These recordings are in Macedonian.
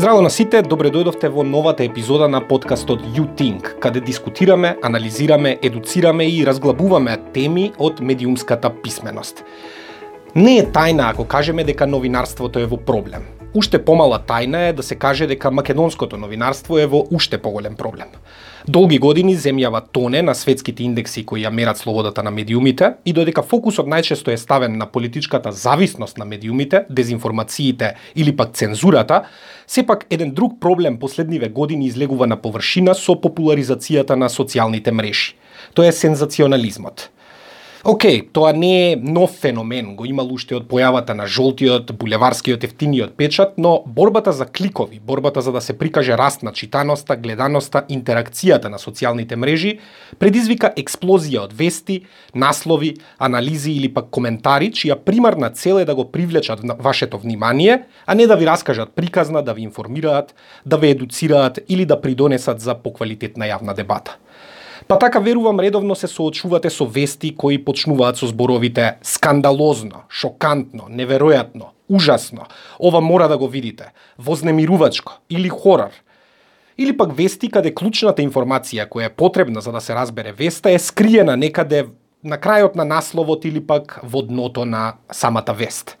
Здраво на сите, добре дојдовте во новата епизода на подкастот You Think, каде дискутираме, анализираме, едуцираме и разглабуваме теми од медиумската писменост. Не е тајна ако кажеме дека новинарството е во проблем. Уште помала тајна е да се каже дека македонското новинарство е во уште поголем проблем. Долги години земјава тоне на светските индекси кои ја мерат слободата на медиумите и додека фокусот најчесто е ставен на политичката зависност на медиумите, дезинформациите или пак цензурата, сепак еден друг проблем последниве години излегува на површина со популаризацијата на социјалните мрежи. Тоа е сензационализмот. Океј, тоа не е нов феномен, го имал уште од појавата на жолтиот, булеварскиот, ефтиниот печат, но борбата за кликови, борбата за да се прикаже раст на читаноста, гледаноста, интеракцијата на социјалните мрежи, предизвика експлозија од вести, наслови, анализи или пак коментари, чија примарна цел е да го привлечат вашето внимание, а не да ви раскажат приказна, да ви информираат, да ве едуцираат или да придонесат за поквалитетна јавна дебата. Па така верувам редовно се соочувате со вести кои почнуваат со зборовите скандалозно, шокантно, неверојатно, ужасно, ова мора да го видите, вознемирувачко или хорор. Или пак вести каде клучната информација која е потребна за да се разбере веста е скриена некаде на крајот на насловот или пак во дното на самата вест.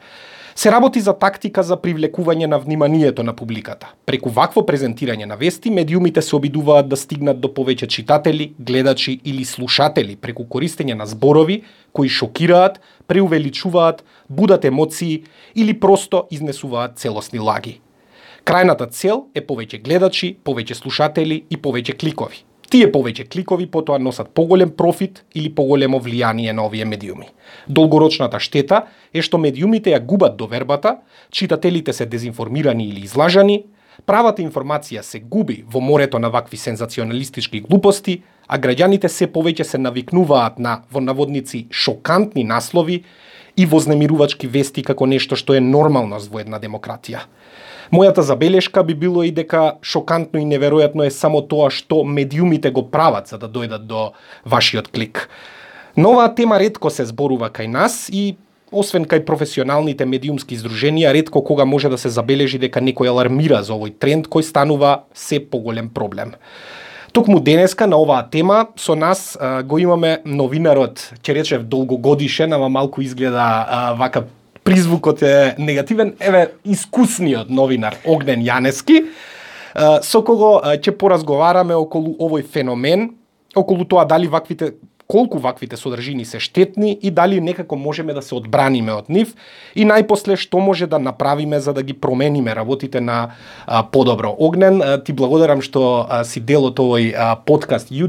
Се работи за тактика за привлекување на вниманието на публиката. Преку вакво презентирање на вести, медиумите се обидуваат да стигнат до повеќе читатели, гледачи или слушатели преку користење на зборови кои шокираат, преувеличуваат, будат емоции или просто изнесуваат целосни лаги. Крајната цел е повеќе гледачи, повеќе слушатели и повеќе кликови. Тие повеќе кликови потоа носат поголем профит или поголемо влијание на овие медиуми. Долгорочната штета е што медиумите ја губат довербата, читателите се дезинформирани или излажани, правата информација се губи во морето на вакви сензационалистички глупости, а граѓаните се повеќе се навикнуваат на во наводници шокантни наслови и вознемирувачки вести како нешто што е нормалност во една демократија. Мојата забелешка би било и дека шокантно и неверојатно е само тоа што медиумите го прават за да дојдат до вашиот клик. Нова тема ретко се зборува кај нас и освен кај професионалните медиумски издруженија, ретко кога може да се забележи дека некој алармира за овој тренд кој станува се поголем проблем. Токму денеска на оваа тема со нас а, го имаме новинарот, ќе речев долгогодишен, ама малку изгледа а, вака призвукот е негативен, еве искусниот новинар Огнен Јанески, со кого ќе поразговараме околу овој феномен, околу тоа дали ваквите колку ваквите содржини се штетни и дали некако можеме да се одбраниме од нив и најпосле што може да направиме за да ги промениме работите на а, подобро. Огнен, а, ти благодарам што а, си дел од овој а, подкаст You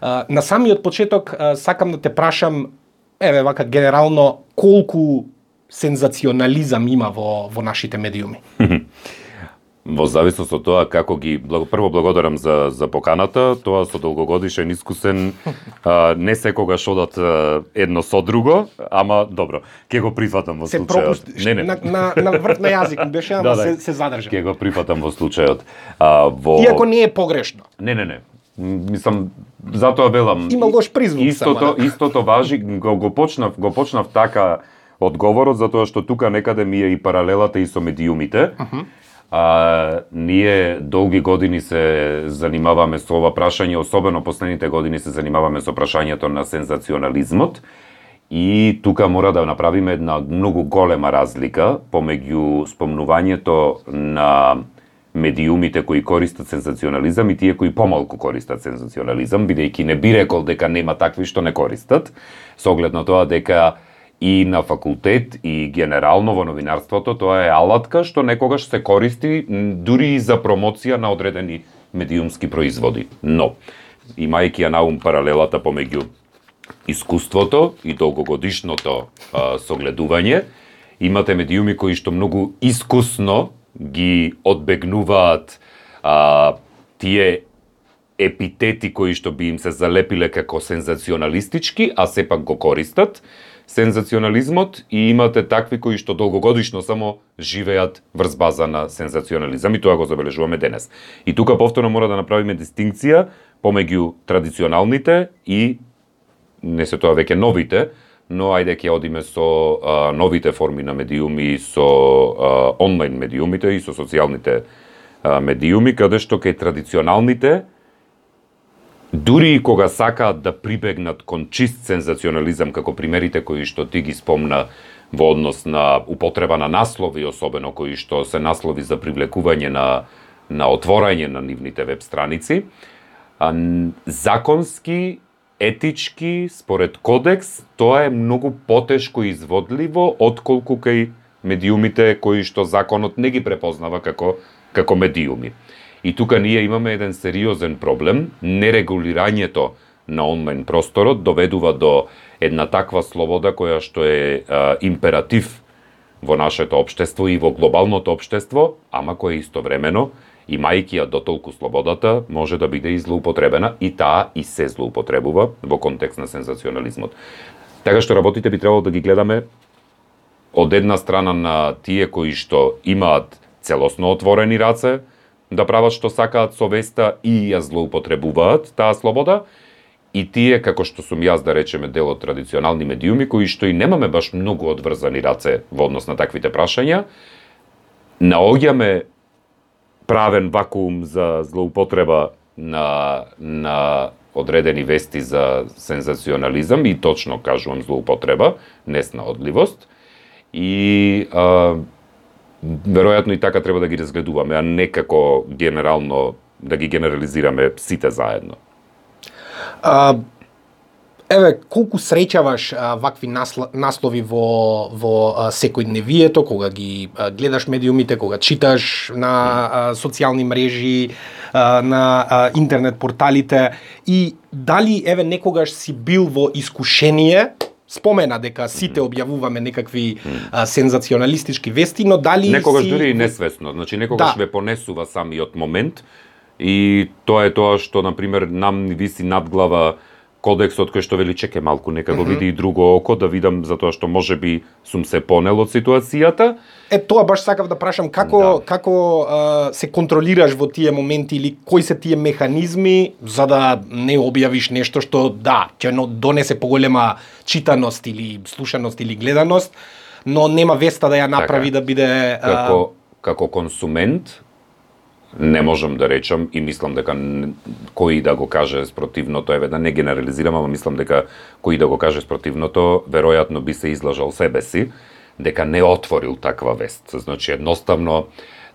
А, на самиот почеток а, сакам да те прашам еве вака генерално колку сензационализам има во, во нашите медиуми? Во зависност од тоа како ги прво благодарам за за поканата, тоа со долгогодишен искусен а, не секогаш одат едно со друго, ама добро, ќе го прифатам во случајот. Се пропуст... не, не. На, на, на врт на јазик беше, ама да, да, се, се задржа. Ќе го прифатам во случајот. А, во... Иако не е погрешно. Не, не, не. Мислам, затоа велам. Има лош призвук Истото, сама. истото важи, го, го почнав, го почнав така одговорот затоа што тука некаде ми е и паралелата и со медиумите. Uh -huh. А, ние долги години се занимаваме со ова прашање, особено последните години се занимаваме со прашањето на сензационализмот. И тука мора да направиме една многу голема разлика помеѓу спомнувањето на медиумите кои користат сензационализам и тие кои помалку користат сензационализам, бидејќи не би рекол дека нема такви што не користат, со оглед на тоа дека и на факултет и генерално во новинарството тоа е алатка што некогаш се користи дури и за промоција на одредени медиумски производи. Но, имајќи ја наум паралелата помеѓу искуството и долгогодишното а, согледување, имате медиуми кои што многу искусно ги одбегнуваат а, тие епитети кои што би им се залепиле како сензационалистички, а сепак го користат, сензационализмот и имате такви кои што долгогодишно само живеат врз база на сензационализам и тоа го забележуваме денес. И тука повторно мора да направиме дистинкција помеѓу традиционалните и не се тоа веќе новите, но ајде ќе одиме со а, новите форми на медиуми, со а, онлайн медиумите и со социјалните а, медиуми каде што кај традиционалните дури и кога сакаат да прибегнат кон чист сензационализам како примерите кои што ти ги спомна во однос на употреба на наслови, особено кои што се наслови за привлекување на на отворање на нивните веб страници, законски, етички, според кодекс, тоа е многу потешко изводливо отколку кај медиумите кои што законот не ги препознава како како медиуми. И тука ние имаме еден сериозен проблем. Нерегулирањето на онлайн просторот доведува до една таква слобода која што е а, императив во нашето општество и во глобалното општество, ама која истовремено имајќи ја дотолку слободата, може да биде и злоупотребена и таа и се злоупотребува во контекст на сензационализмот. Така што работите би требало да ги гледаме од една страна на тие кои што имаат целосно отворени раце, да прават што сакаат со веста и ја злоупотребуваат таа слобода, и тие, како што сум јас да речеме дел од традиционални медиуми, кои што и немаме баш многу одврзани раце во однос на таквите прашања, наоѓаме правен вакуум за злоупотреба на, на одредени вести за сензационализам и точно кажувам злоупотреба, несна одливост И а, веројатно и така треба да ги разгледуваме, а не како генерално да ги генерализираме сите заедно. А, еве, колку среќаваш а, вакви насло, наслови во, во а, секојдневието, кога ги а, гледаш медиумите, кога читаш на а, социјални мрежи, а, на а, интернет порталите и дали еве некогаш си бил во искушение спомена дека сите објавуваме некакви а, сензационалистички вести, но дали Некогаш си... дури и несвесно, значи некогаш Да. ве понесува самиот момент. И тоа е тоа што на пример нам виси над глава кодексот кој што вели чекај малку нека го види и друго око да видам затоа што може би сум се понел од ситуацијата. Е тоа баш сакав да прашам како Да. како а, се контролираш во тие моменти или кои се тие механизми за да не објавиш нешто што да ќе донесе поголема читаност или слушаност или гледаност, но нема веста да ја направи Така. да биде а, Како како консумент не можам да речам и мислам дека кој да го каже спротивното, еве да не генерализирам, ама мислам дека кој да го каже спротивното, веројатно би се излажал себе си, дека не отворил таква вест. Значи, едноставно,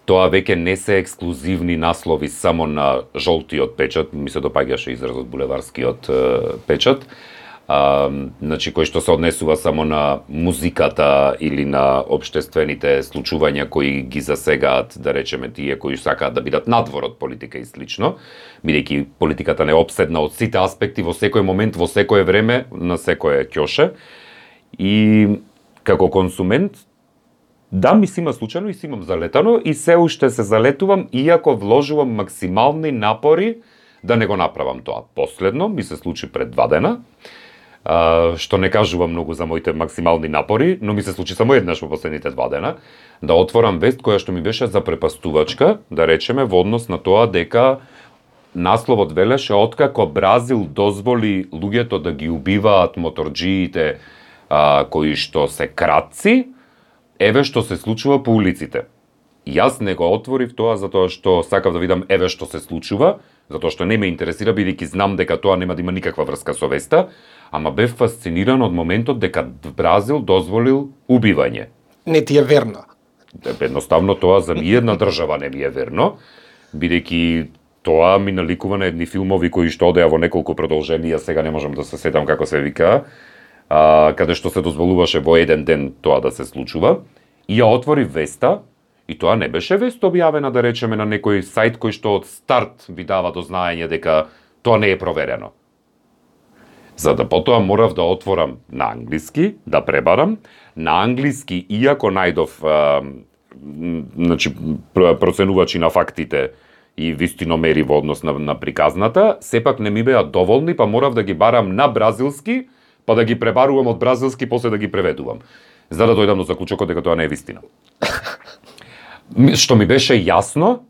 тоа веќе не се ексклузивни наслови само на жолтиот печат, ми се допаѓаше изразот булеварскиот печат, а, значи кој што се однесува само на музиката или на обштествените случувања кои ги засегаат, да речеме тие кои сакаат да бидат надвор од политика и слично, бидејќи политиката не е обседна од сите аспекти во секој момент, во секое време, на секое ќоше. И како консумент Да, ми си има случајно и си имам залетано и се уште се залетувам иако вложувам максимални напори да не го направам тоа. Последно ми се случи пред два дена, а, што не кажувам многу за моите максимални напори, но ми се случи само еднаш во последните два дена, да отворам вест која што ми беше запрепастувачка, да речеме во однос на тоа дека насловот велеше откако Бразил дозволи луѓето да ги убиваат моторџиите а, кои што се кратци, еве што се случува по улиците. Јас не го отворив тоа затоа што сакав да видам еве што се случува, затоа што не ме интересира бидејќи знам дека тоа нема да има никаква врска со веста, ама бев фасциниран од моментот дека Бразил дозволил убивање. не ти е верно. Едноставно тоа за ниедна држава не ми е верно, бидејќи тоа ми наликува на едни филмови кои што одеа во неколку продолженија, сега не можам да се сетам како се вика, а, каде што се дозволуваше во еден ден тоа да се случува. И ја отвори веста, и тоа не беше вест објавена, да речеме, на некој сајт кој што од старт ви дава до знаење дека тоа не е проверено. За да потоа морав да отворам на англиски, да пребарам. На англиски, иако најдов а, значи, пр- проценувачи на фактите и вистиномери во однос на, на приказната, сепак не ми беа доволни, па морав да ги барам на бразилски, па да ги пребарувам од бразилски, после да ги преведувам. За да дојдам до заклучокот дека тоа не е вистина. Што ми беше јасно,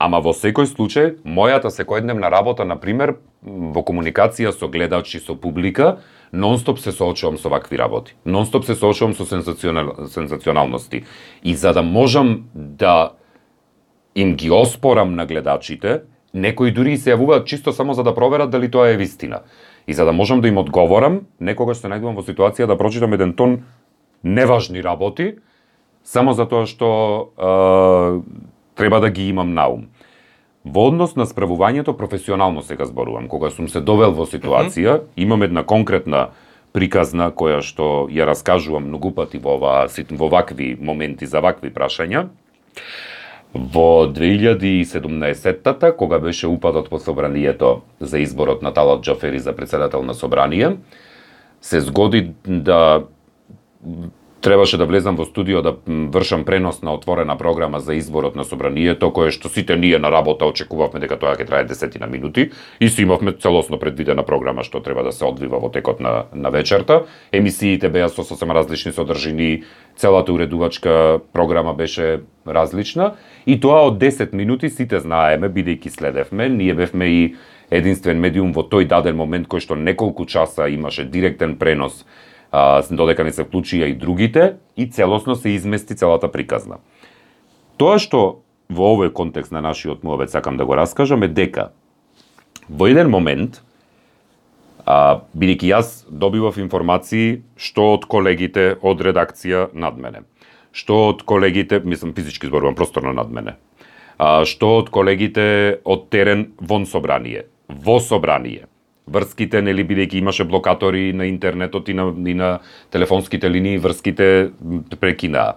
Ама во секој случај, мојата секојдневна работа, на пример, во комуникација со гледачи, со публика, нонстоп се соочувам со вакви работи. Нонстоп се соочувам со сензационал, сензационалности. И за да можам да им ги оспорам на гледачите, некои дури се јавуваат чисто само за да проверат дали тоа е вистина. И за да можам да им одговорам, некогаш се најдувам во ситуација да прочитам еден тон неважни работи, само за тоа што е, треба да ги имам на ум. Во однос на справувањето професионално сега зборувам, кога сум се довел во ситуација, mm -hmm. имам една конкретна приказна која што ја раскажувам многу пати во, ова, во вакви моменти за вакви прашања. Во 2017-та, кога беше упадот по собранието за изборот на Талат Джафери за председател на собрание, се згоди да требаше да влезам во студио да вршам пренос на отворена програма за изборот на собранието, кое што сите ние на работа очекувавме дека тоа ќе трае десетина минути и си имавме целосно предвидена програма што треба да се одвива во текот на, на вечерта. Емисиите беа со сосема различни содржини, целата уредувачка програма беше различна и тоа од 10 минути сите знаеме, бидејќи следевме, ние бевме и единствен медиум во тој даден момент кој што неколку часа имаше директен пренос а, додека не се вклучија и другите и целосно се измести целата приказна. Тоа што во овој контекст на нашиот муавет сакам да го раскажам е дека во еден момент а, бидејќи јас добивав информации што од колегите од редакција над мене, што од колегите, мислам физички зборувам просторно над мене, а, што од колегите од терен вон собрание, во собрание, врските, нели, бидејќи имаше блокатори на интернетот и на, и на телефонските линии, врските прекинаа.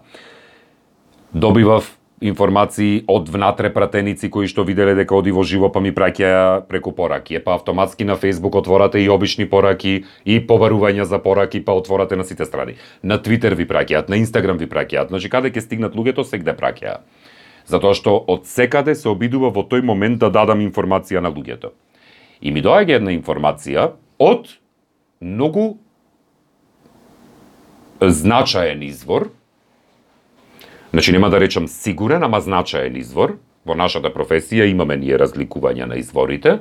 Добивав информации од внатре пратеници кои што виделе дека оди во живо па ми праќаја преку пораки. Па автоматски на Facebook отворате и обични пораки и побарувања за пораки, па отворате на сите страни. На Twitter ви праќаат, на Instagram ви праќаат. Значи каде ќе стигнат луѓето, сегде праќаа. Затоа што од секаде се обидува во тој момент да дадам информација на луѓето. И ми доаѓа една информација од многу значаен извор, значи нема да речам сигурен, ама значаен извор, во нашата професија имаме ние разликувања на изворите,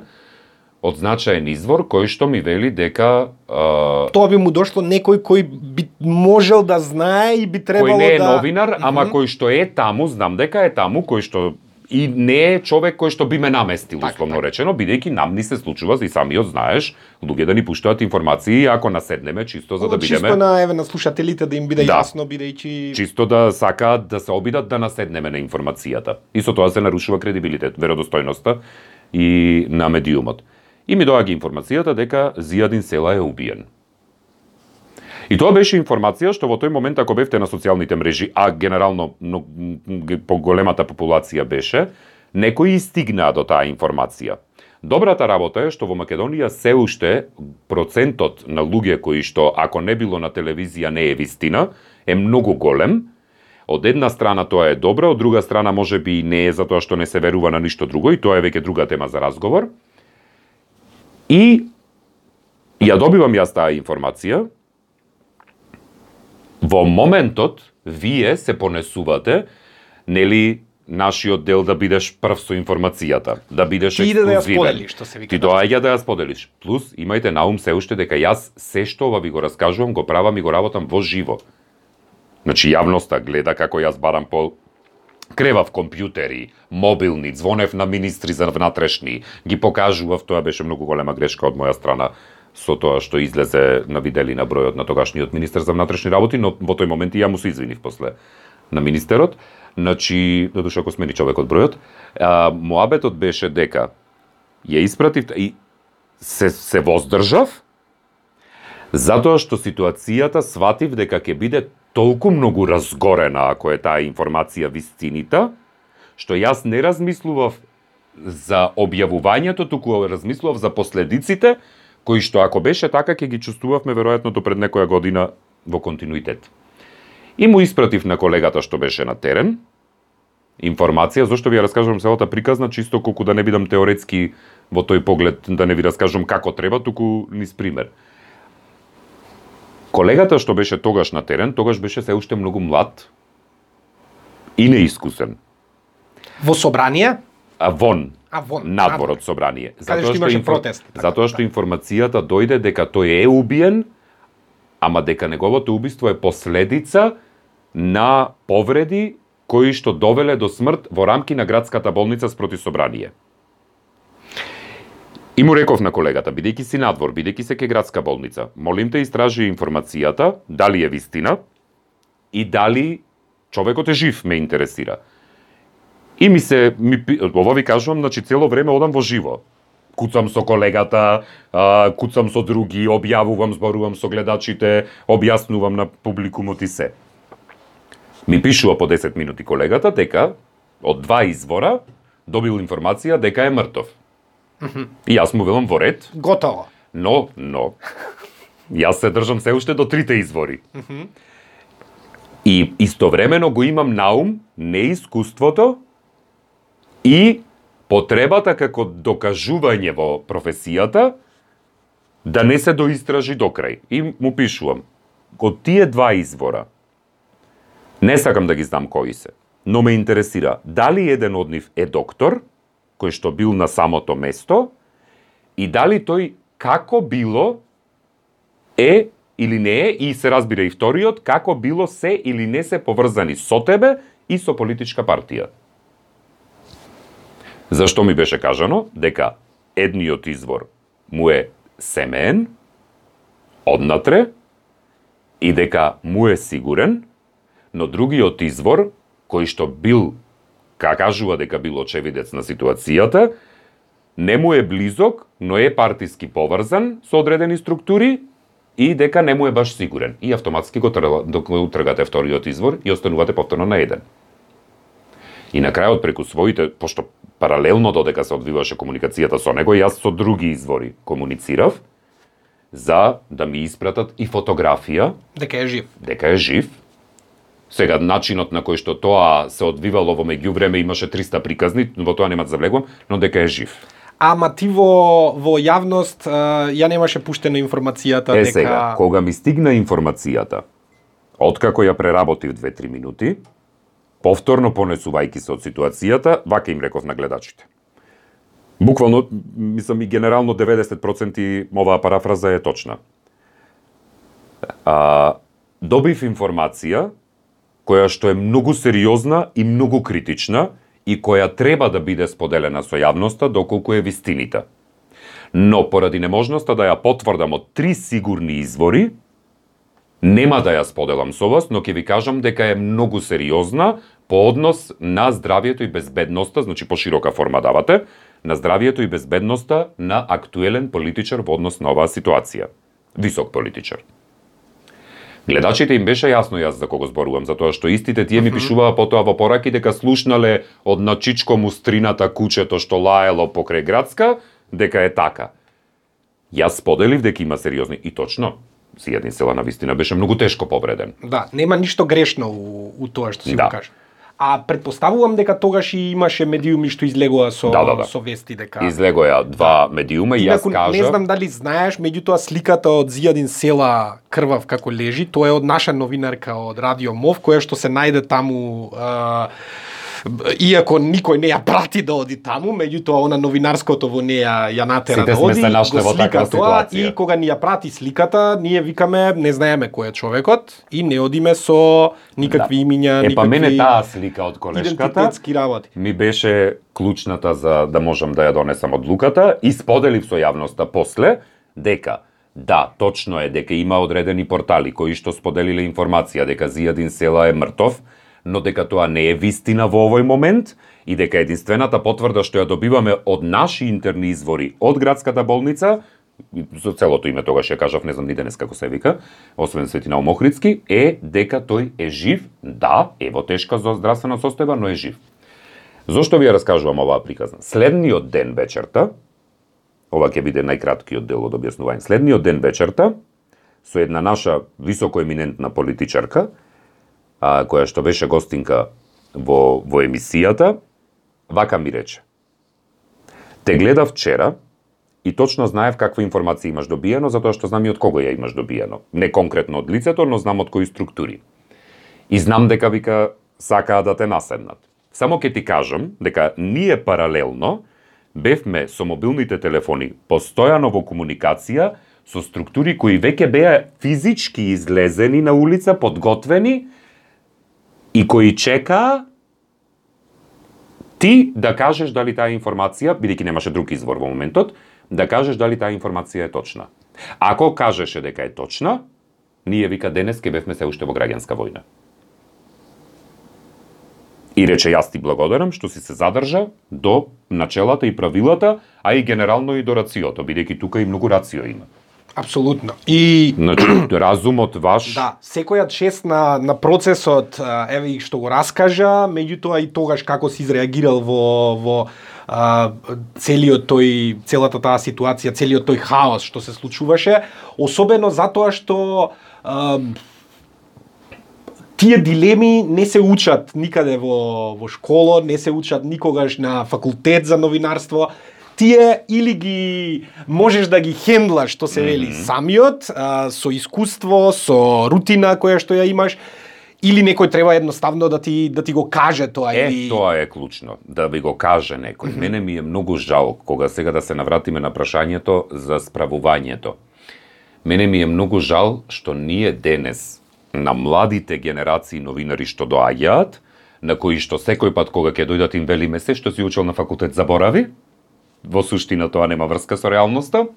од значаен извор кој што ми вели дека а... тоа би му дошло некој кој би можел да знае и би требало да кој не е да... новинар, ама mm -hmm. кој што е таму, знам дека е таму, кој што и не е човек кој што би ме наместил, так, условно так. речено, бидејќи нам ни се случува, и самиот знаеш, луѓе да ни пуштаат информации ако наседнеме чисто за да бидеме Чисто на еве на слушателите да им биде да. јасно бидејќи чисто да сакаат да се обидат да наседнеме на информацијата. И со тоа се нарушува кредибилитет, веродостојноста и на медиумот. И ми доаѓа информацијата дека Зијадин Села е убиен. И тоа беше информација што во тој момент ако бевте на социјалните мрежи, а генерално но, по големата популација беше, некои стигнаа до таа информација. Добрата работа е што во Македонија се уште процентот на луѓе кои што ако не било на телевизија не е вистина, е многу голем. Од една страна тоа е добро, од друга страна може би не е затоа што не се верува на ништо друго и тоа е веќе друга тема за разговор. И ја добивам јас таа информација, во моментот вие се понесувате нели нашиот дел да бидеш прв со информацијата, да бидеш Ти иде да ја споделиш, што се вика. Ти доаѓа да ја споделиш. Плюс имајте на ум се уште дека јас се што ова ви го раскажувам, го правам и го работам во живо. Значи јавноста гледа како јас барам по кревав компјутери, мобилни, звонев на министри за внатрешни, ги покажував, тоа беше многу голема грешка од моја страна со тоа што излезе на видели на бројот на тогашниот министер за внатрешни работи, но во тој момент и ја му се извинив после на министерот. Значи, додуша ако смени човекот бројот, а, моабетот беше дека ја испратив и се, се воздржав, затоа што ситуацијата сватив дека ќе биде толку многу разгорена ако е таа информација вистинита, што јас не размислував за објавувањето, туку размислував за последиците кои што ако беше така ќе ги чувствувавме веројатно до пред некоја година во континуитет. И му испратив на колегата што беше на терен информација, зашто ви ја раскажувам целата приказна, чисто колку да не бидам теоретски во тој поглед, да не ви раскажувам како треба, туку низ пример. Колегата што беше тогаш на терен, тогаш беше се уште многу млад и неискусен. Во собрание? А вон, А вон, надвор од собрание. Каде што имаше протест. Така, затоа што да. информацијата дојде дека тој е убиен, ама дека неговото убиство е последица на повреди кои што довеле до смрт во рамки на градската болница спроти собрание. И му реков на колегата, бидејќи си надвор, бидејќи се ке градска болница, молим те истражи информацијата, дали е вистина и дали човекот е жив, ме интересира. И ми се, ми, ова ви кажувам, значи цело време одам во живо. Куцам со колегата, а, куцам со други, објавувам, зборувам со гледачите, објаснувам на публикумот и се. Ми пишува по 10 минути колегата дека од два извора добил информација дека е мртов. И јас му велам во ред, Готово. но, но, јас се држам се уште до трите извори. И истовремено го имам наум неискуството и потребата како докажување во професијата да не се доистражи до крај. И му пишувам, од тие два извора, не сакам да ги знам кои се, но ме интересира дали еден од нив е доктор, кој што бил на самото место, и дали тој како било е или не е, и се разбира и вториот, како било се или не се поврзани со тебе и со политичка партија. Зашто ми беше кажано дека едниот извор му е семеен, однатре, и дека му е сигурен, но другиот извор, кој што бил, ка кажува дека бил очевидец на ситуацијата, не му е близок, но е партиски поврзан со одредени структури и дека не му е баш сигурен. И автоматски го трла- го утргате вториот извор и останувате повторно на еден. И на крајот преку своите, пошто паралелно додека се одвиваше комуникацијата со него, јас со други извори комуницирав за да ми испратат и фотографија Дека е жив. дека е жив. Сега, начинот на кој што тоа се одвивало во меѓувреме имаше 300 приказни, во тоа нема да завлегувам, но дека е жив. Ама ти во, во јавност ја немаше пуштена информацијата Е дека... сега, кога ми стигна информацијата, откако ја преработив 2-3 минути, повторно понесувајки се од ситуацијата, вака им реков на гледачите. Буквално, мислам и генерално 90% оваа парафраза е точна. А, добив информација која што е многу сериозна и многу критична и која треба да биде споделена со јавноста доколку е вистинита. Но поради неможноста да ја потврдам од три сигурни извори, нема да ја споделам со вас, но ќе ви кажам дека е многу сериозна по однос на здравието и безбедноста, значи по широка форма давате, на здравието и безбедноста на актуелен политичар во однос на оваа ситуација. Висок политичар. Гледачите им беше јасно јас за кого зборувам, затоа што истите тие ми пишуваа потоа во пораки дека слушнале од начичко мустрината кучето што лаело покрај градска, дека е така. Јас споделив дека има сериозни и точно, Сијадин села на вистина беше многу тешко повреден. Да, нема ништо грешно у, у тоа што си Да. го кажа. А предпоставувам дека тогаш и имаше медиуми што излегува со Да, да, да. со вести дека Излегоја два медиума и јас кажав... не знам дали знаеш, меѓутоа сликата од Зијадин села крвав како лежи, тоа е од наша новинарка од Радио Мов, која што се најде таму иако никој не ја прати да оди таму, меѓутоа она новинарското во неја ја натера Сите да оди, го во слика тоа ситуација. и кога ни ја прати сликата, ние викаме не знаеме кој е човекот и не одиме со никакви имиња, Е, па никакви мене таа слика од колешката работи. ми беше клучната за да можам да ја донесам одлуката и споделив со јавноста после дека да, точно е дека има одредени портали кои што споделиле информација дека Зијадин села е мртов, но дека тоа не е вистина во овој момент и дека единствената потврда што ја добиваме од наши интерни извори од градската болница со целото име тогаш ја кажав, не знам ни денес како се вика, освен Светина Омохридски, е дека тој е жив, да, е во тешка здравствена состојба, но е жив. Зошто ви ја раскажувам оваа приказна? Следниот ден вечерта, ова ќе биде најкраткиот дел од објаснување, следниот ден вечерта, со една наша високо еминентна политичарка, а, која што беше гостинка во, во емисијата, вака ми рече. Те гледав вчера и точно знаев каква информација имаш добиено, затоа што знам и од кого ја имаш добиено. Не конкретно од лицето, но знам од кои структури. И знам дека вика сакаа да те наседнат. Само ке ти кажам дека ние паралелно бевме со мобилните телефони постојано во комуникација со структури кои веќе беа физички излезени на улица, подготвени и кои чекаа ти да кажеш дали таа информација, бидејќи немаше друг извор во моментот, да кажеш дали таа информација е точна. Ако кажеше дека е точна, ние вика денес ке бевме се уште во граѓанска војна. И рече јас ти благодарам што си се задржа до начелата и правилата, а и генерално и до рациото, бидејќи тука и многу рацио има. Апсолутно. И Значи, разумот ваш Да, секојат чест на, на процесот, еве и што го раскажа, меѓутоа и тогаш како си изреагирал во, во а, целиот тој, целата таа ситуација, целиот тој хаос што се случуваше, особено затоа што а, тие дилеми не се учат никаде во, во школо, не се учат никогаш на факултет за новинарство, тие или ги можеш да ги хендлаш, што се вели, mm -hmm. самиот, а, со искуство, со рутина која што ја имаш, или некој треба едноставно да ти да ти го каже тоа Е, или тоа е клучно, да ви го каже некој. Mm -hmm. Мене ми е многу жал, кога сега да се навратиме на прашањето за справувањето. Мене ми е многу жал што ние денес, на младите генерации новинари што доаѓаат, на кои што секој пат кога ќе дојдат им велиме се што си учел на факултет заборави, во суштина тоа нема врска со реалноста,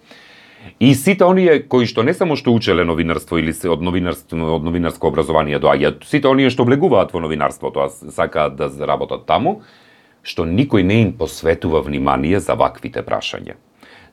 И сите оние кои што не само што учеле новинарство или се од новинарство од новинарско образование доаѓаат, сите оние што влегуваат во новинарството, а сакаат да работат таму, што никој не им посветува внимание за ваквите прашања.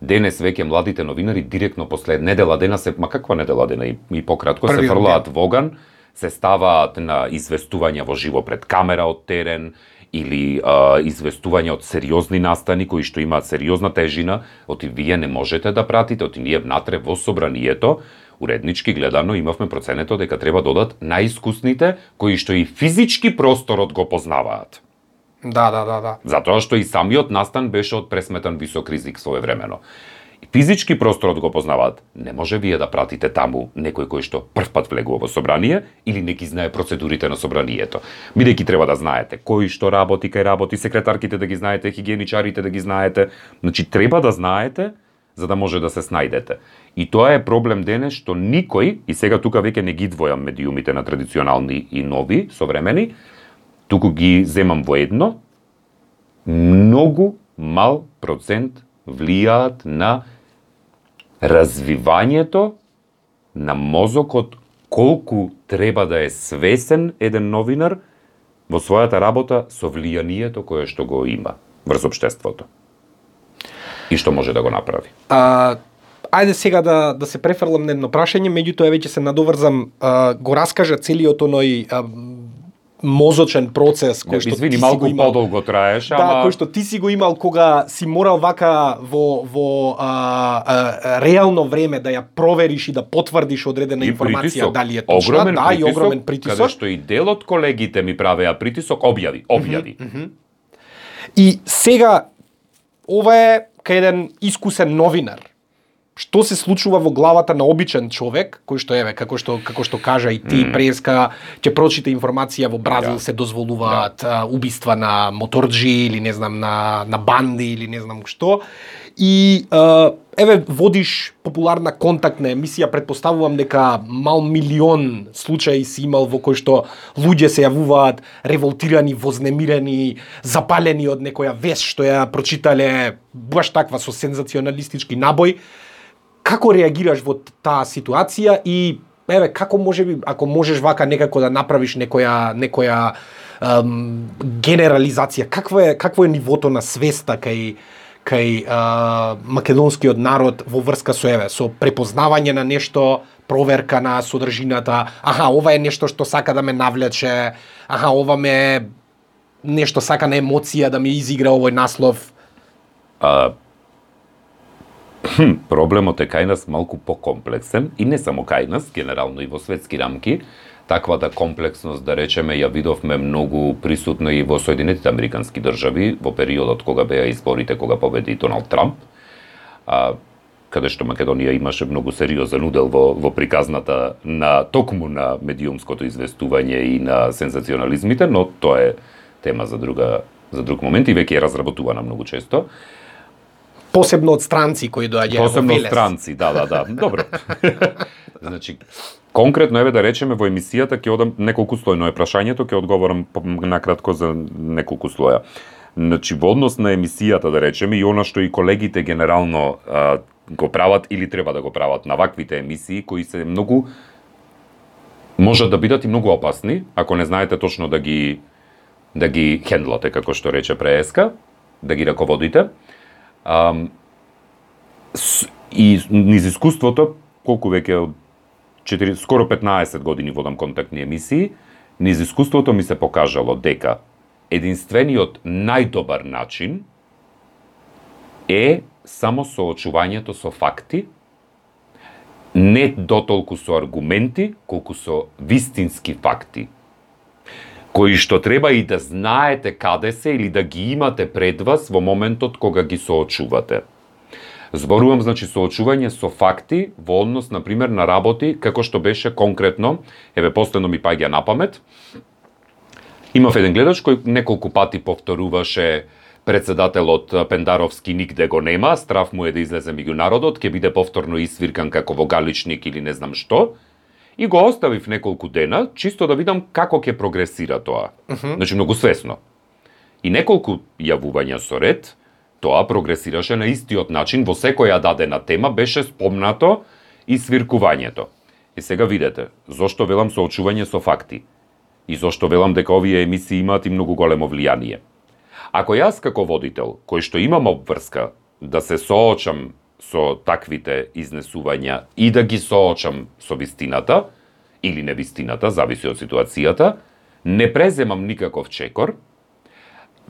Денес веќе младите новинари директно после недела дена се, ма каква недела дена? И, и пократко се Првиот фрлаат воган, се ставаат на известувања во живо пред камера од терен, или а, известување од сериозни настани кои што имаат сериозна тежина, оти вие не можете да пратите, оти ние внатре во собранието, уреднички гледано имавме проценето дека треба додат најискусните кои што и физички просторот го познаваат. Да, да, да, да. Затоа што и самиот настан беше од пресметан висок ризик своевремено. И физички просторот го познаваат. Не може вие да пратите таму некој кој што првпат влегува во собрание или не ги знае процедурите на собранието. Бидејќи треба да знаете кој што работи, кај работи, секретарките да ги знаете, хигиеничарите да ги знаете. Значи треба да знаете за да може да се снајдете. И тоа е проблем денес што никој, и сега тука веќе не ги двојам медиумите на традиционални и нови, современи, туку ги земам во едно, многу мал процент влијаат на развивањето на мозокот колку треба да е свесен еден новинар во својата работа со влијанието кое што го има врз општеството. И што може да го направи. А, ајде сега да, да се префрлам на едно прашање, меѓутоа веќе се надоврзам, а, го раскажа целиот оној а, мозочен процес кој што Извини, ти малку имал. подолго траеше, Да, ама кој што ти си го имал кога си морал вака во во а, а, реално време да ја провериш и да потврдиш одредена и информација притисок, дали е точна, огромен да, и огромен Каде притисок. што и дел од колегите ми правеа притисок, објави, објави. И сега ова е кај еден искусен новинар. Што се случува во главата на обичен човек, кој што еве, како што како што кажа и ти mm. преска, ќе прочита информација во Бразил Да. се дозволуваат да. убиства на моторџи или не знам на на банди или не знам што. И еве водиш популарна контактна емисија, предпоставувам дека мал милион случаи си имал во кој што луѓе се јавуваат револтирани, вознемирени, запалени од некоја вест што ја прочитале баш таква со сензационалистички набој. Како реагираш во таа ситуација и еве како може би ако можеш вака некако да направиш некоја некоја ем, генерализација, какво е какво е нивото на свеста кај кај а, македонскиот народ во врска со еве со препознавање на нешто, проверка на содржината, аха, ова е нешто што сака да ме навлече, аха, ова ме нешто сака на емоција да ми изигра овој наслов. А, проблемот е кај нас малку покомплексен и не само кај нас, генерално и во светски рамки. Таквата комплексност, да речеме, ја видовме многу присутна и во Соединетите Американски држави во периодот кога беа изборите, кога победи Доналд Трамп. А, каде што Македонија имаше многу сериозен удел во, во приказната на токму на медиумското известување и на сензационализмите, но тоа е тема за друга за друг момент и веќе е разработувана многу често. Посебно од странци кои доаѓаат во Посебно Велес. странци, да, да, да. Добро. значи, конкретно еве да речеме во емисијата ќе одам неколку слојно е прашањето, ќе одговорам по- накратко за неколку слоја. Значи, во однос на емисијата, да речеме, и она што и колегите генерално а, го прават или треба да го прават на ваквите емисии, кои се многу можат да бидат и многу опасни, ако не знаете точно да ги да ги хендлате, како што рече прееска, да ги раководите. Ам, с, и низ искуството, колку веќе од 4, скоро 15 години водам контактни емисии, низ искуството ми се покажало дека единствениот најдобар начин е само соочувањето со факти, не дотолку со аргументи, колку со вистински факти, кои што треба и да знаете каде се или да ги имате пред вас во моментот кога ги соочувате. Зборувам значи соочување со факти во однос на пример на работи како што беше конкретно, еве последно ми паѓа на памет. Имав еден гледач кој неколку пати повторуваше председателот Пендаровски нигде го нема, страв му е да излезе меѓу народот, ќе биде повторно исвиркан како во галичник или не знам што. И го оставив неколку дена, чисто да видам како ќе прогресира тоа. Uh -huh. Значи многу свесно. И неколку јавувања со ред, тоа прогресираше на истиот начин, во секоја дадена тема беше спомнато и свиркувањето. И сега видете, зошто велам соочување со факти и зошто велам дека овие емисии имаат и многу големо влијание. Ако јас како водител, кој што имам обврска да се соочам со таквите изнесувања и да ги соочам со вистината или невистината, зависи од ситуацијата, не преземам никаков чекор,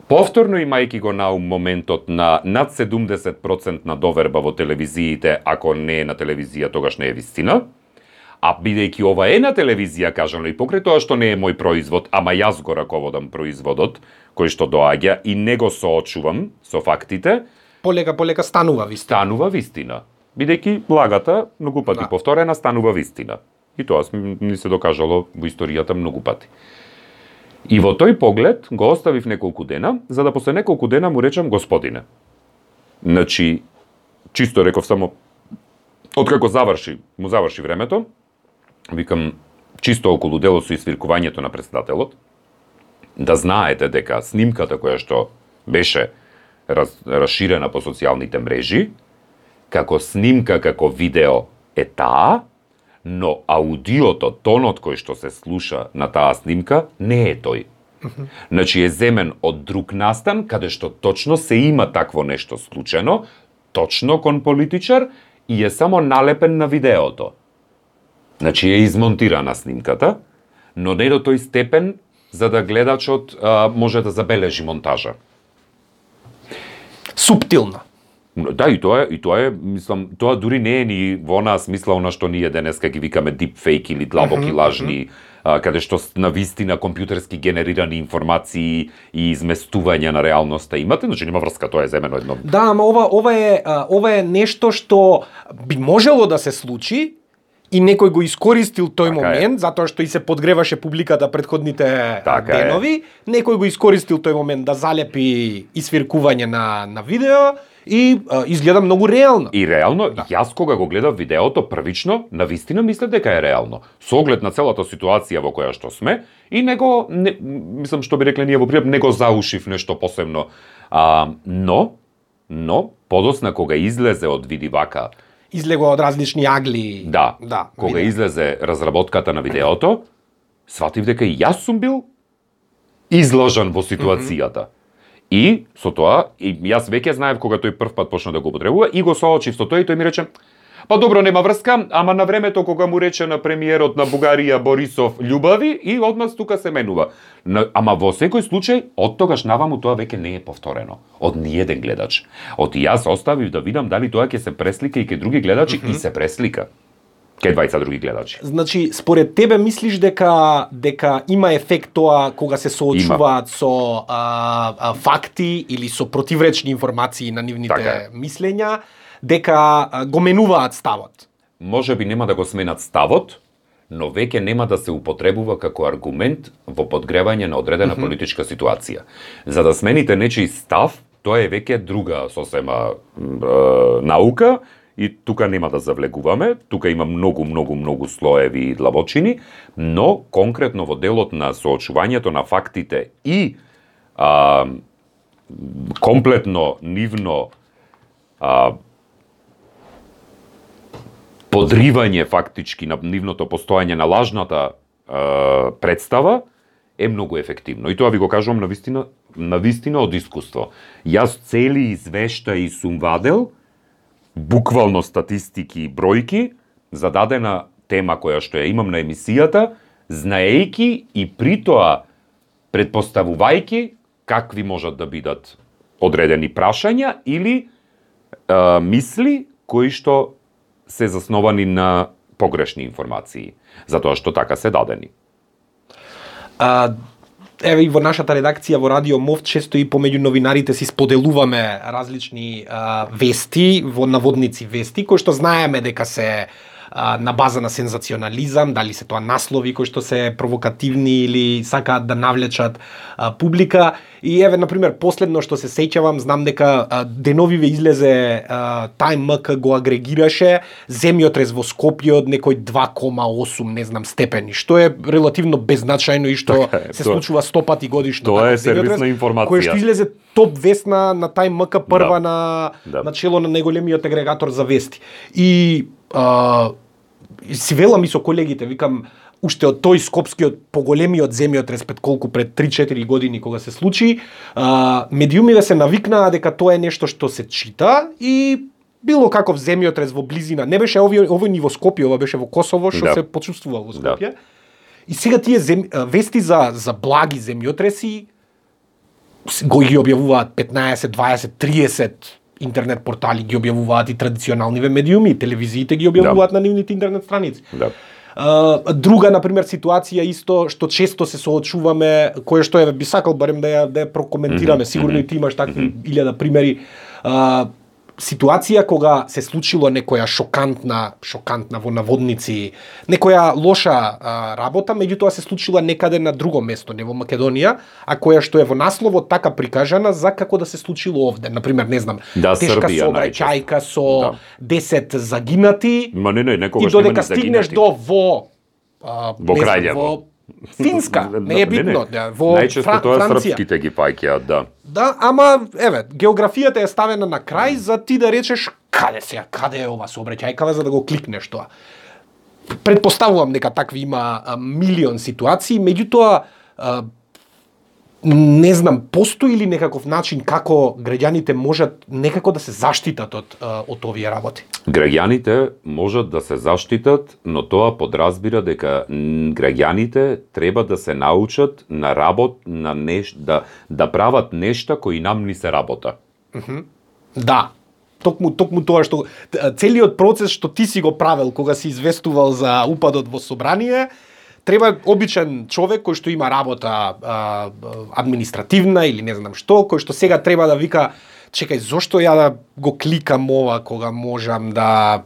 Повторно имајќи го на ум моментот на над 70% на доверба во телевизиите, ако не е на телевизија, тогаш не е вистина. А бидејќи ова е на телевизија, кажано и покрај тоа што не е мој производ, ама јас го раководам производот, кој што доаѓа и не го соочувам со фактите, полека полека станува вистина. Станува вистина. Бидејќи лагата многу пати да. повторена станува вистина. И тоа ми се докажало во историјата многу пати. И во тој поглед го оставив неколку дена, за да после неколку дена му речам господине. Значи, чисто реков само, откако заврши, му заврши времето, викам, чисто околу делот со извиркувањето на председателот, да знаете дека снимката која што беше раз, расширена по социјалните мрежи, како снимка, како видео е таа, но аудиото, тонот кој што се слуша на таа снимка, не е тој. Значи е земен од друг настан, каде што точно се има такво нешто случено, точно кон политичар, и е само налепен на видеото. Значи е измонтирана снимката, но не до тој степен за да гледачот а, може да забележи монтажа. Суптилна. Да, и тоа е, и тоа е, мислам, тоа дури не е ни во нас смисла она што ние денеска ги викаме deepfake или длабоки mm -hmm, лажни, а, каде што на вистина компјутерски генерирани информации и изместување на реалноста имате, значи нема врска, тоа е земено едно. Да, ама ова ова е ова е нешто што би можело да се случи, и некој го искористил тој така момент, е. затоа што и се подгреваше публиката предходните така денови, е. некој го искористил тој момент да залепи исвиркување на, на видео, и а, изгледа многу реално. И реално, да. јас кога го гледав видеото првично, на вистина мислев дека е реално. Со оглед на целата ситуација во која што сме и него не, мислам што би рекле ние во пријат, не го заушив нешто посебно. А, но но подосна кога излезе од видивака излего од различни агли. Да. Да. Кога видео. излезе разработката на видеото, сватив дека и јас сум бил изложен во ситуацијата. Mm -hmm. И со тоа, и јас веќе знаев кога тој прв пат почна да го употребува и го соочив со тој и тој ми рече Па добро, нема врска, ама на времето кога му рече на премиерот на Бугарија Борисов љубави и одмас тука се менува. Ама во секој случај, од тогаш наваму тоа веќе не е повторено. Од ниеден гледач. Од јас оставив да видам дали тоа ќе се преслика и ке други гледачи mm -hmm. и се преслика кај двајца други гледачи. Значи, според тебе мислиш дека дека има ефект тоа кога се соочуваат со а, а, факти или со противречни информации на нивните така. мислења, дека го менуваат ставот? Може би нема да го сменат ставот, но веќе нема да се употребува како аргумент во подгревање на одредена mm -hmm. политичка ситуација. За да смените нечи став, тоа е веќе друга сосема е, наука и тука нема да завлегуваме, тука има многу, многу, многу слоеви и длабочини, но конкретно во делот на соочувањето на фактите и а, комплетно нивно а, подривање фактички на нивното постоење на лажната е, представа е многу ефективно. И тоа ви го кажувам на вистина, на вистина од искуство. Јас цели извештаи сум вадел, буквално статистики и бројки, за дадена тема која што ја имам на емисијата, знаејки и при тоа предпоставувајки какви можат да бидат одредени прашања или е, мисли кои што се засновани на погрешни информации, затоа што така се дадени. А, еве и во нашата редакција во Радио Мов често и помеѓу новинарите си споделуваме различни а, вести, во наводници вести, кои што знаеме дека се а, на база на сензационализам, дали се тоа наслови кои што се провокативни или сакаат да навлечат а, публика. И еве, на пример, последно што се сеќавам, знам дека а, деновиве излезе а, Time МК го агрегираше земјотрес во Скопје од некој 2,8 не знам степени, што е релативно беззначајно и што Така е, се тоа- случува 100 пати годишно. Тоа е таков земјотрес, сервисна информација. Кој што излезе топ вест на, на Time МК прва Да. на, Да. на чело на најголемиот агрегатор за вести. И а, и си велам и со колегите, викам, уште од тој скопскиот поголемиот земјотрес пред колку пред 3-4 години кога се случи, а, медиумите се навикнаа дека тоа е нешто што се чита и било каков земјотрес во близина. Не беше овој овој ни во Скопје, ова беше во Косово што Да. се почувствува во Скопје. И сега тие зем, вести за за благи земјотреси го ги објавуваат 15, 20, 30 интернет портали ги објавуваат и традиционалниве медиуми, телевизиите ги објавуваат на нивните интернет страници. Да. А, друга на пример ситуација исто што често се соочуваме, која што е би сакал барем да ја да ја прокоментираме, сигурно и ти имаш такви илјада примери. А, ситуација кога се случило некоја шокантна, шокантна во наводници, некоја лоша а, работа, меѓутоа се случила некаде на друго место, не во Македонија, а која што е во насловот така прикажана за како да се случило овде. Например, не знам, Да, тешка Србија сообраќајка со Да. 10 загинати, Ма не, не, и додека стигнеш загинати. до во а, Во Краљево. во Финска, не е битно, не, во Најчесто Фра, тоа Франција. српските ги паќаат, да. Да, ама еве, географијата е ставена на крај за ти да речеш каде се, каде е ова сообраќајкава за да го кликнеш тоа. Предпоставувам дека такви има а, милион ситуации, меѓутоа не знам, постои ли некаков начин како граѓаните можат некако да се заштитат од од овие работи? Граѓаните можат да се заштитат, но тоа подразбира дека граѓаните треба да се научат на работ на неш да да прават нешта кои нам ни се работа. Да. Токму токму тоа што целиот процес што ти си го правел кога си известувал за упадот во собрание, треба обичен човек кој што има работа а, административна или не знам што, кој што сега треба да вика чекај, зошто ја да го кликам ова кога можам да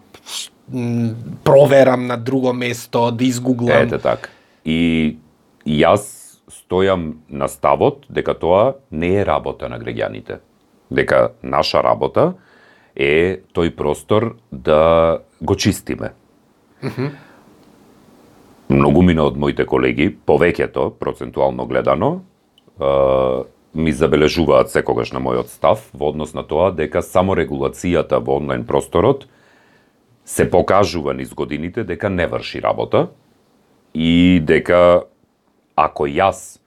проверам на друго место, да изгуглам. Ете така. И јас стојам на ставот дека тоа не е работа на граѓаните. Дека наша работа е тој простор да го чистиме. Многумина од моите колеги, повеќето, процентуално гледано, ми забележуваат секогаш на мојот став во однос на тоа дека само регулацијата во онлайн просторот се покажува низ годините дека не врши работа и дека ако јас,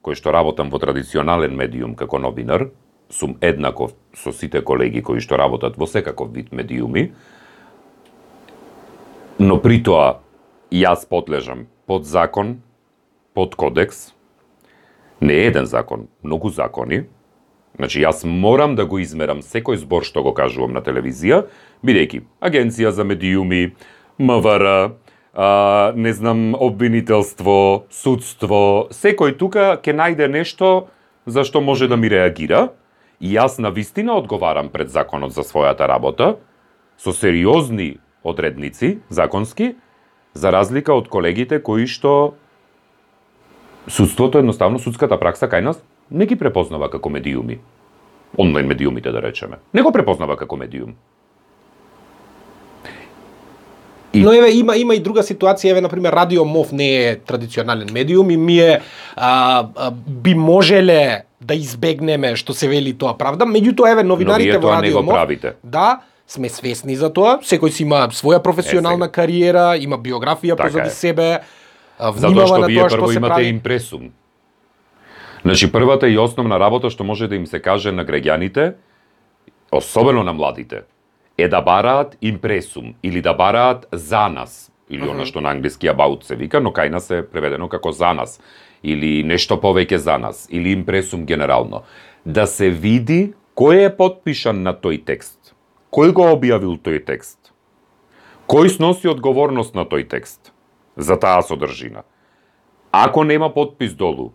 кој што работам во традиционален медиум како новинар, сум еднаков со сите колеги кои што работат во секаков вид медиуми, но при тоа јас подлежам под закон, под кодекс, не еден закон, многу закони, Значи, јас морам да го измерам секој збор што го кажувам на телевизија, бидејќи Агенција за медиуми, МВР, а, не знам, обвинителство, судство, секој тука ќе најде нешто за што може да ми реагира. И јас на вистина одговарам пред законот за својата работа, со сериозни одредници законски, за разлика од колегите кои што судството едноставно судската пракса кај нас не ги препознава како медиуми. Онлайн медиумите да речеме. Не го препознава како медиум. И- Но еве има има и друга ситуација, еве на пример Радио Мов не е традиционален медиум и ми е а, а, би можеле да избегнеме што се вели тоа правда, меѓутоа еве Но новинарите вие во тоа не Радио го Мов, правите. Да, сме свесни за тоа. Секој си има своја професионална Е, кариера, има биографија Така позади е. себе, внимава што на тоа што се имате прави. импресум. Значи, првата и основна работа што може да им се каже на граѓаните, особено на младите, е да бараат импресум или да бараат за нас, или она што на англиски about се вика, но кај нас е преведено како за нас, или нешто повеќе за нас, или импресум генерално. Да се види кој е подпишан на тој текст, кој го објавил тој текст, кој сноси одговорност на тој текст за таа содржина. Ако нема подпис долу,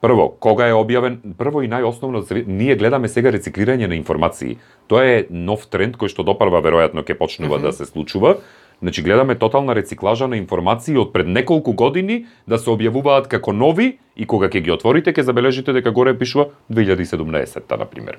Прво, кога е објавен, прво и најосновно, ние гледаме сега рециклирање на информации. Тоа е нов тренд кој што допрва веројатно ќе почнува да се случува. Значи гледаме тотална рециклажа на информации од пред неколку години да се објавуваат како нови и кога ќе ги отворите ќе забележите дека горе пишува 2017-та на пример.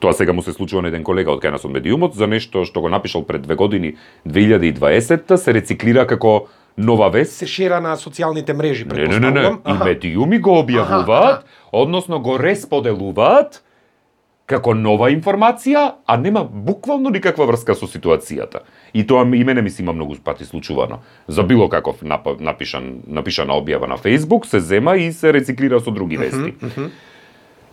Тоа сега му се случува на еден колега од кај нас од медиумот за нешто што го напишал пред две години 2020-та се рециклира како нова вест се шера на социјалните мрежи, Не, не, не, не. И медиуми го објавуваат, односно го респоделуваат како нова информација, а нема буквално никаква врска со ситуацијата. И тоа и мене ми се има многу пати случувано. За било каков нап- напишан напишана објава на Facebook се зема и се рециклира со други вести.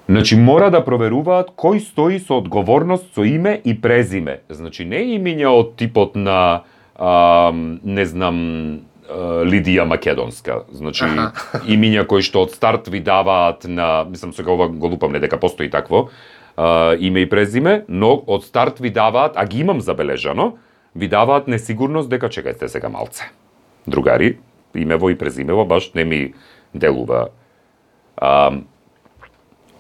Значи мора да проверуваат кој стои со одговорност со име и презиме. Значи не имиња од типот на а, не знам Лидија Македонска. Значи имиња кои што од старт ви даваат на, мислам сега ова го лупам не дека постои такво, а, име и презиме, но од старт ви даваат, а ги имам забележано, ви даваат несигурност дека чекајте сега малце. Другари, имево и презимево баш не ми делува. А,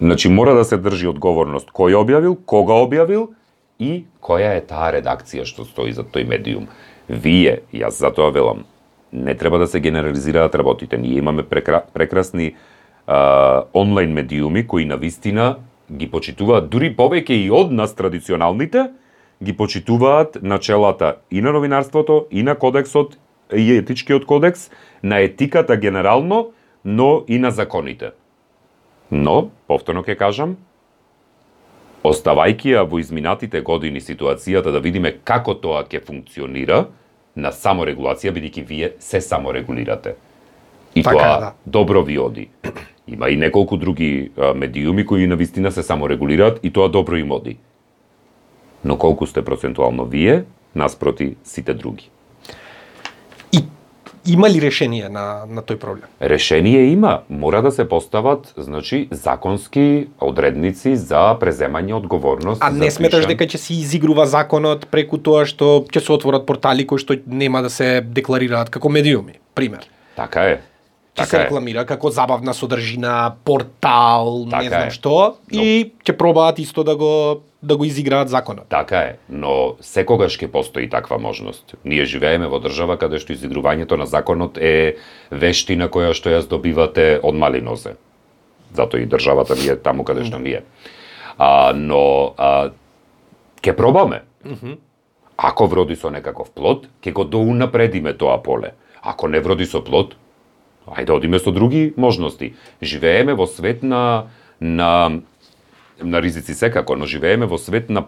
Значи мора да се држи одговорност кој објавил, кога објавил и која е таа редакција што стои за тој медиум. Вие, јас затоа велам, не треба да се генерализираат работите. Ние имаме прекра, прекрасни а, онлайн медиуми кои на вистина ги почитуваат дури повеќе и од нас традиционалните, ги почитуваат начелата и на новинарството, и на кодексот, и етичкиот кодекс, на етиката генерално, но и на законите. Но, повторно ќе кажам, оставајќи ја во изминатите години ситуацијата да видиме како тоа ќе функционира на саморегулација, бидејќи вие се саморегулирате. И Така тоа да. добро ви оди. Има и неколку други медиуми кои на вистина се саморегулираат и тоа добро им оди. Но колку сте процентуално вие наспроти сите други? Има ли решение на, на тој проблем? Решение има, мора да се постават, значи, законски одредници за преземање одговорност. А не сметаш дека ќе се изигрува законот преку тоа што ќе се отворат портали кои што нема да се декларираат како медиуми, пример. Така е. Ќе се Така е. рекламира како забавна содржина, портал, Така не знам е. што, и ќе пробаат исто да го да го изиграат законот. Така е, но секогаш ќе постои таква можност. Ние живееме во држава каде што изигрувањето на законот е вештина која што ја здобивате од мали нозе. Затоа и државата ни е таму каде што ни е. А, но а, ќе пробаме. Ако вроди со некаков плод, ќе го доунапредиме тоа поле. Ако не вроди со плод, ајде одиме со други можности. Живееме во свет на на на ризици секако, но живееме во свет на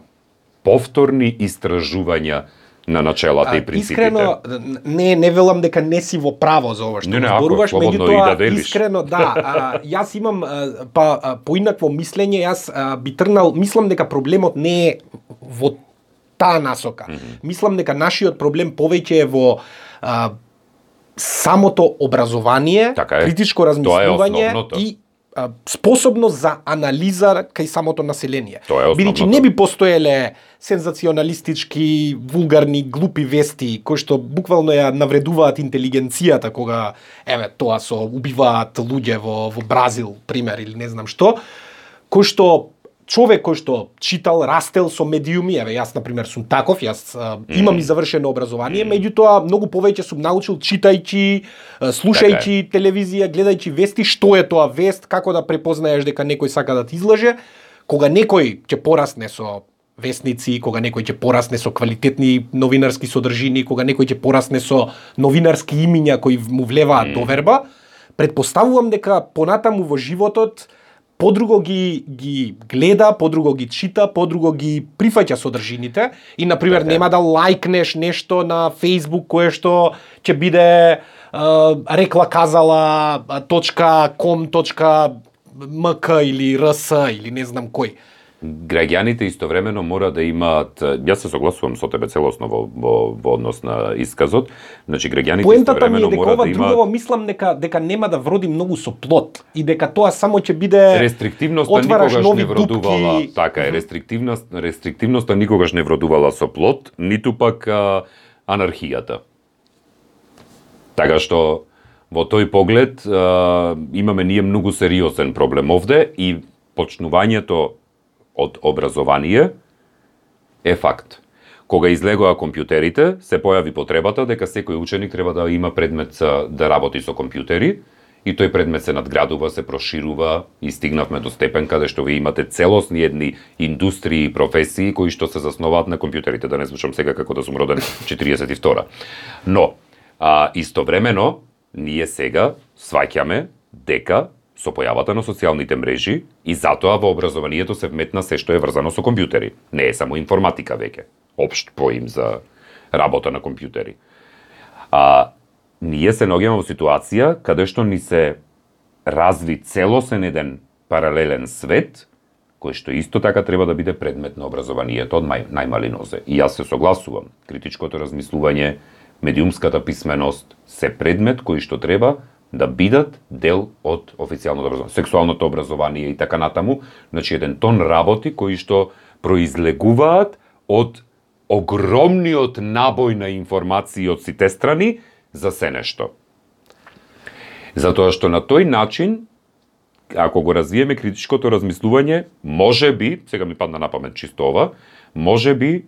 повторни истражувања на начелата А, и принципите. Искрено, не, не велам дека не си во право за ова што Не, не, зборуваш, меѓутоа, да искрено, да, а, јас имам а, па а, поинакво мислење, јас а, би тргнал, мислам дека проблемот не е во таа насока. Мислам дека нашиот проблем повеќе е во а, самото образование, Така е. критичко е размислување основното. и способност за анализа кај самото население. Бидејќи не би постоеле сензационалистички, вулгарни, глупи вести кои што буквално ја навредуваат интелигенцијата кога еве тоа со убиваат луѓе во во Бразил, пример или не знам што, кој што човек кој што читал, растел со медиуми, еве јас на пример сум таков, јас а, имам и завршено образование, меѓутоа многу повеќе сум научил читајќи, слушајќи телевизија, гледајќи вести, што е тоа вест, како да препознаеш дека некој сака да те излаже, кога некој ќе порасне со вестници, кога некој ќе порасне со квалитетни новинарски содржини, кога некој ќе порасне со новинарски имиња кои му влеваат доверба, предпоставувам дека понатаму во животот подруго ги ги гледа, подруго ги чита, подруго ги прифаќа содржините и на пример Така е. нема да лајкнеш нешто на Facebook кое што ќе биде е, рекла казала точка ком точка мк или рс или не знам кој. Граѓаните истовремено мора да имаат јас се согласувам со тебе целосно во, во, во однос на исказот. Значи граѓаните Поентата ми е истовремено дека мора ова да имаат друго мислам дека дека нема да вроди многу со плод и дека тоа само ќе биде Рестриктивноста никогаш не вродувала, дупки. така е, рестриктивност, рестриктивноста никогаш не вродувала со плод, ниту пак а, анархијата. Така што во тој поглед а, имаме ние многу сериозен проблем овде и почнувањето од образование е факт. Кога излегоа компјутерите, се појави потребата дека секој ученик треба да има предмет за- да работи со компјутери и тој предмет се надградува, се проширува и стигнавме до степен каде што ви имате целосни едни индустрии и професии кои што се засноваат на компјутерите, да не звучам сега како да сум роден 42 Но, а, истовремено, ние сега сваќаме дека со појавата на социјалните мрежи и затоа во образованието се вметна се што е врзано со компјутери. Не е само информатика веќе, општ поим за работа на компјутери. А, ние се ногиме во ситуација каде што ни се разви целосен еден паралелен свет, кој што исто така треба да биде предмет на образованието од најмали нозе. И јас се согласувам. Критичкото размислување, медиумската писменост се предмет кој што треба да бидат дел од официјалното образование, сексуалното образование и така натаму, значи еден тон работи кои што произлегуваат од огромниот набој на информации од сите страни за се нешто. Затоа што на тој начин, ако го развиеме критичкото размислување, може би, сега ми падна на памет чисто ова, може би,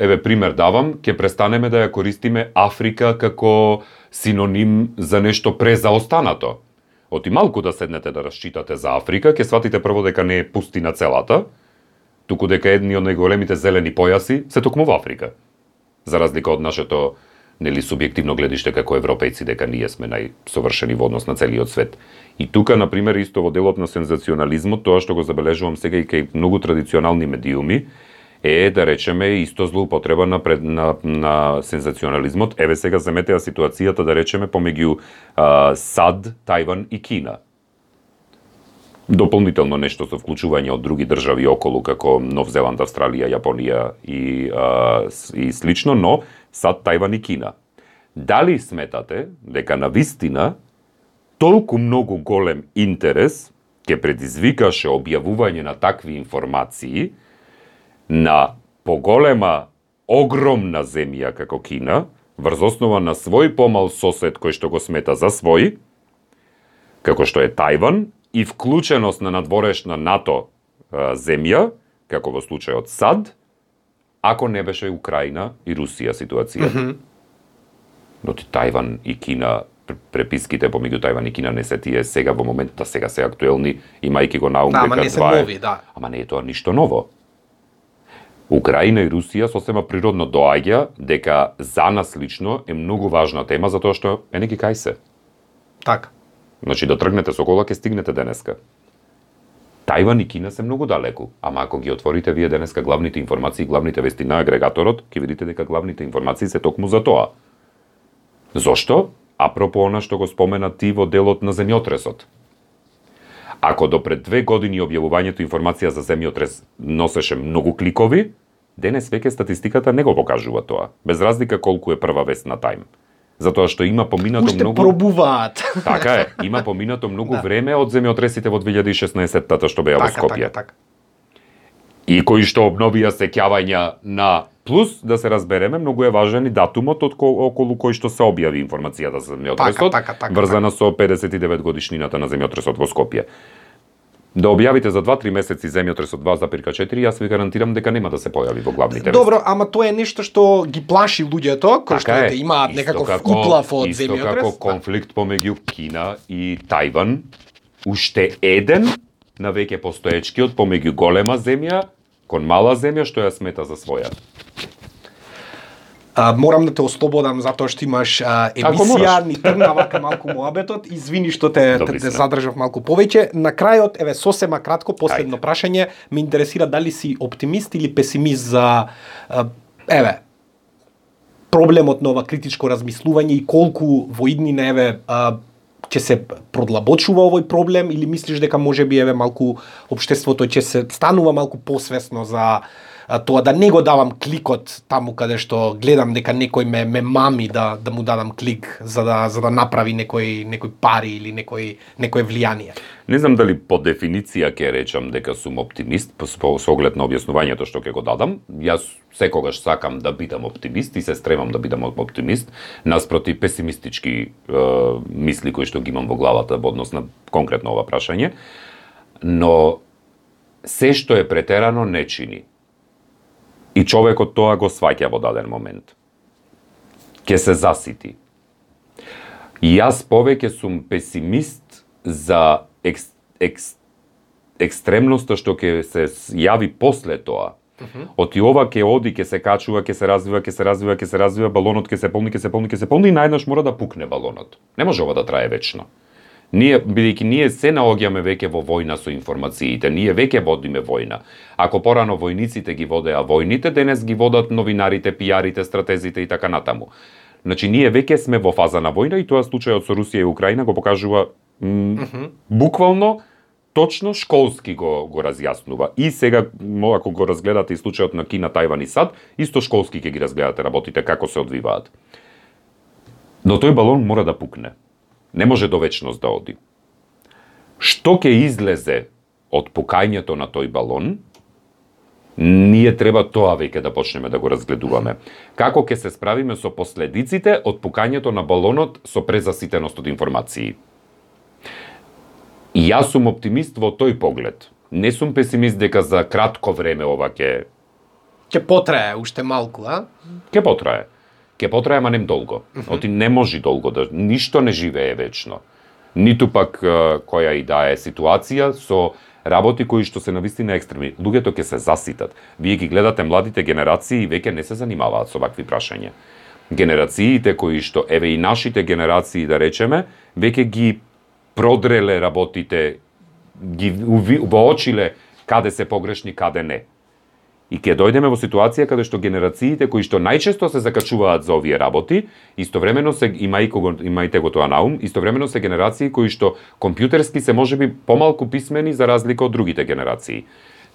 еве пример давам, ќе престанеме да ја користиме Африка како синоним за нешто презаостанато. Оти малку да седнете да расчитате за Африка, ќе сватите прво дека не е пустина целата, туку дека едни од најголемите зелени појаси се токму во Африка. За разлика од нашето нели субјективно гледиште како европејци дека ние сме најсовршени во однос на целиот свет. И тука на пример исто во делот на сензационализмот, тоа што го забележувам сега и кај многу традиционални медиуми, е да речеме исто злоупотреба на, пред, на, на сензационализмот. Еве сега земете ја ситуацијата да речеме помеѓу а, САД, Тајван и Кина дополнително нешто со вклучување од други држави околу како Нов Зеланд, Австралија, Јапонија и а, и слично, но сад Тајван и Кина. Дали сметате дека на вистина толку многу голем интерес ќе предизвикаше објавување на такви информации на поголема огромна земја како Кина, врз основа на свој помал сосед кој што го смета за свој, како што е Тајван, и вклученост на надворешна НАТО земја, како во случајот САД, ако не беше Украина и Русија ситуација. Mm -hmm. Но ти Тајван и Кина, пр- преписките помеѓу Тајван и Кина не се тие сега во моментот, сега се актуелни, имајќи го на ум Да, ама дека не се нови, да. Ама не е тоа ништо ново. Украина и Русија сосема природно доаѓа дека за нас лично е многу важна тема затоа што е неки кај се. Така. Значи да тргнете со кола ќе стигнете денеска. Тајван и Кина се многу далеку, ама ако ги отворите вие денеска главните информации, главните вести на агрегаторот, ќе видите дека главните информации се токму за тоа. Зошто? Апропо она што го спомена ти во делот на земјотресот. Ако до пред две години објавувањето информација за земјотрес носеше многу кликови, денес веќе статистиката не го покажува тоа, без разлика колку е прва вест на Тајм. Затоа што има поминато Уште многу пробуваат. Така е, има поминато многу Да. време од земјотресите во 2016-тата што беа во така, Скопје. така, така. И кои што обновија сеќавања на плюс да се разбереме, многу е важен и датумот од ко- околу кој што се објави информацијата за земјотресот, Така, така, така, врзана со 59 годишнината на земјотресот во Скопје. Да објавите за 2-3 месеци земјотресот 2,4, јас ви гарантирам дека нема да се појави во главните Добро, ама тоа е нешто што ги плаши луѓето, кои што Така ете, имаат Исто некаков како- уплав од Исто земјотрес. како Да. конфликт помеѓу Кина и Тајван, уште еден на веќе постоечкиот помеѓу голема земја кон мала земја што ја смета за своја. А, морам да те ослободам затоа што имаш а, емисија, ни тргна вака малку муабетот. Извини што те, те, те задржав малку повеќе. На крајот, еве сосема кратко последно Ајде. прашање, ме интересира дали си оптимист или песимист за а, еве проблемот на ова критичко размислување и колку во иднина еве а, ќе се продлабочува овој проблем или мислиш дека може би еве малку општеството ќе се станува малку посвесно за тоа да не го давам кликот таму каде што гледам дека некој ме ме мами да да му дадам клик за да за да направи некој некој пари или некој некое влијание. Не знам дали по дефиниција ќе речам дека сум оптимист по со оглед на објаснувањето што ќе го дадам. Јас секогаш сакам да бидам оптимист и се стремам да бидам оптимист наспроти песимистички е, мисли кои што ги имам во главата во однос на конкретно ова прашање. Но се што е претерано не чини. И човекот тоа го сваќа во даден момент. Ке се засити. И јас повеќе сум песимист за екс, екс, екстремноста што ќе се јави после тоа. -huh. Оти ова ќе оди, ќе се качува, ќе се развива, ќе се развива, ќе се развива, балонот ќе се полни, ќе се полни, ќе се полни и најднаш мора да пукне балонот. Не може ова да трае вечно. Ние, бидејќи ние се наоѓаме веќе во војна со информациите, ние веќе водиме војна. Ако порано војниците ги водеа војните, денес ги водат новинарите, пиарите, стратезите и така натаму. Значи, ние веќе сме во фаза на војна и тоа случајот со Русија и Украина го покажува mm -hmm. буквално точно школски го, го разјаснува. И сега, ако го разгледате и случајот на Кина, Тајван и САД, исто школски ќе ги разгледате работите, како се одвиваат. Но тој балон мора да пукне. Не може до вечност да оди. Што ќе излезе од пукањето на тој балон, ние треба тоа веќе да почнеме да го разгледуваме. Како ќе се справиме со последиците од пукањето на балонот со презаситеност од информации. И јас сум оптимист во тој поглед. Не сум песимист дека за кратко време ова ќе ќе потрае уште малку, а? Ќе потрае ќе потрае ма нем долго. Mm -hmm. Оти не може долго да ништо не живее вечно. Ниту пак која и да е ситуација со работи кои што се навистина екстремни. Луѓето ќе се заситат. Вие ги гледате младите генерации и веќе не се занимаваат со вакви прашања. Генерациите кои што еве и нашите генерации да речеме, веќе ги продреле работите, ги воочиле каде се погрешни, каде не. И ќе дојдеме во ситуација каде што генерациите кои што најчесто се закачуваат за овие работи, истовремено се и мајкот имајте го тоа на ум, истовремено се генерации кои што компјутерски се можеби помалку писмени за разлика од другите генерации.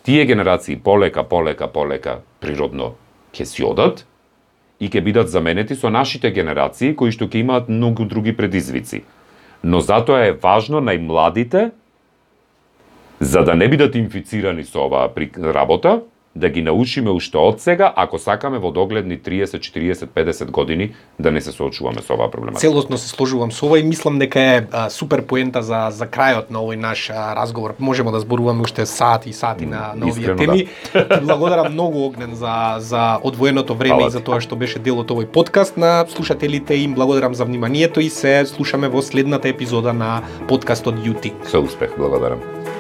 Тие генерации полека, полека, полека природно ќе си одат и ќе бидат заменети со нашите генерации кои што ќе имаат многу други предизвици. Но затоа е важно најмладите за да не бидат инфицирани со оваа работа, да ги научиме уште од сега, ако сакаме во догледни 30, 40, 50 години да не се соочуваме со оваа проблематика. Целосно се сложувам со ова и мислам дека е а, супер поента за за крајот на овој наш а, разговор. Можеме да зборуваме уште сати и сати на, на овие Искрено, теми. Да. благодарам многу Огнен за за одвоеното време Хvala. и за тоа што беше дел од овој подкаст. На слушателите им благодарам за вниманието и се слушаме во следната епизода на подкастот Јути. Со успех, благодарам.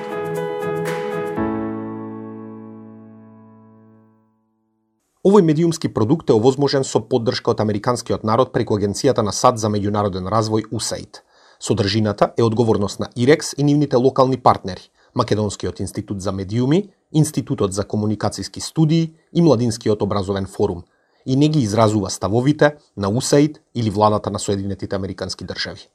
Овој медиумски продукт е овозможен со поддршка од американскиот народ преку Агенцијата на САД за меѓународен развој USAID. Содржината е одговорност на ИРЕКС и нивните локални партнери, Македонскиот институт за медиуми, Институтот за комуникацијски студии и Младинскиот образовен форум, и не ги изразува ставовите на USAID или владата на Соединетите Американски држави.